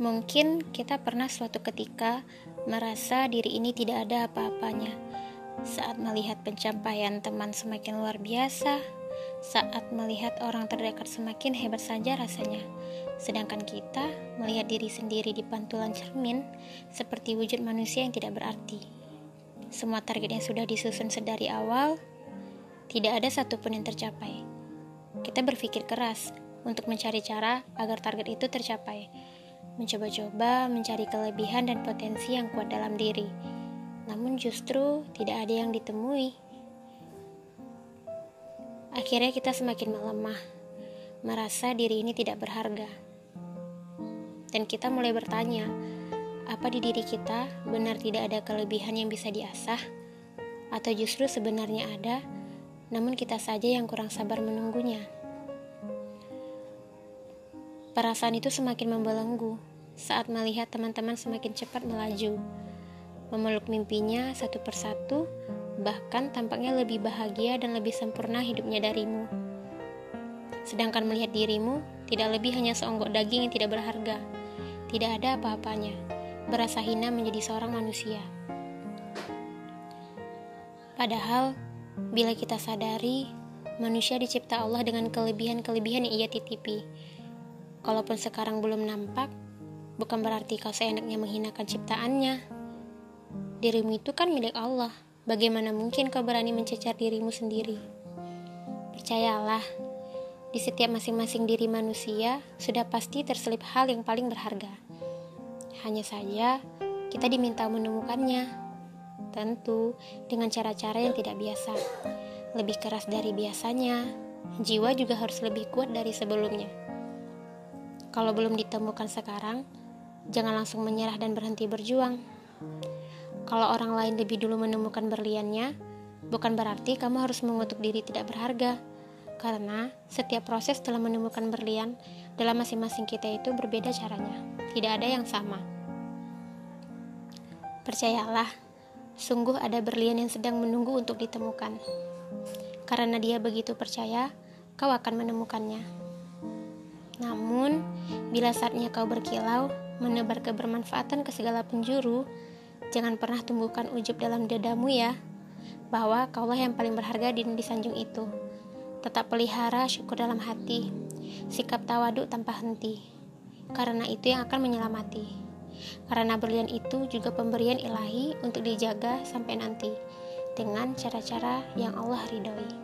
Mungkin kita pernah suatu ketika merasa diri ini tidak ada apa-apanya. Saat melihat pencapaian teman semakin luar biasa, saat melihat orang terdekat semakin hebat saja rasanya. Sedangkan kita melihat diri sendiri di pantulan cermin seperti wujud manusia yang tidak berarti. Semua target yang sudah disusun sedari awal tidak ada satupun yang tercapai. Kita berpikir keras untuk mencari cara agar target itu tercapai mencoba-coba mencari kelebihan dan potensi yang kuat dalam diri, namun justru tidak ada yang ditemui. Akhirnya, kita semakin melemah, merasa diri ini tidak berharga, dan kita mulai bertanya, apa di diri kita benar tidak ada kelebihan yang bisa diasah, atau justru sebenarnya ada, namun kita saja yang kurang sabar menunggunya. Perasaan itu semakin membelenggu saat melihat teman-teman semakin cepat melaju, memeluk mimpinya satu persatu, bahkan tampaknya lebih bahagia dan lebih sempurna hidupnya darimu. Sedangkan melihat dirimu tidak lebih hanya seonggok daging yang tidak berharga, tidak ada apa-apanya, berasa hina menjadi seorang manusia. Padahal, bila kita sadari, manusia dicipta Allah dengan kelebihan-kelebihan yang ia titipi. Kalaupun sekarang belum nampak, bukan berarti kau seenaknya menghinakan ciptaannya. Dirimu itu kan milik Allah. Bagaimana mungkin kau berani mencecar dirimu sendiri? Percayalah, di setiap masing-masing diri manusia sudah pasti terselip hal yang paling berharga. Hanya saja, kita diminta menemukannya. Tentu dengan cara-cara yang tidak biasa. Lebih keras dari biasanya, jiwa juga harus lebih kuat dari sebelumnya. Kalau belum ditemukan sekarang, Jangan langsung menyerah dan berhenti berjuang. Kalau orang lain lebih dulu menemukan berliannya, bukan berarti kamu harus mengutuk diri tidak berharga. Karena setiap proses dalam menemukan berlian dalam masing-masing kita itu berbeda caranya. Tidak ada yang sama. Percayalah, sungguh ada berlian yang sedang menunggu untuk ditemukan. Karena dia begitu percaya, kau akan menemukannya. Namun, bila saatnya kau berkilau, menebar kebermanfaatan ke segala penjuru, jangan pernah tumbuhkan ujub dalam dadamu ya, bahwa kaulah yang paling berharga di disanjung itu. Tetap pelihara syukur dalam hati, sikap tawaduk tanpa henti, karena itu yang akan menyelamati. Karena berlian itu juga pemberian ilahi untuk dijaga sampai nanti, dengan cara-cara yang Allah ridhoi.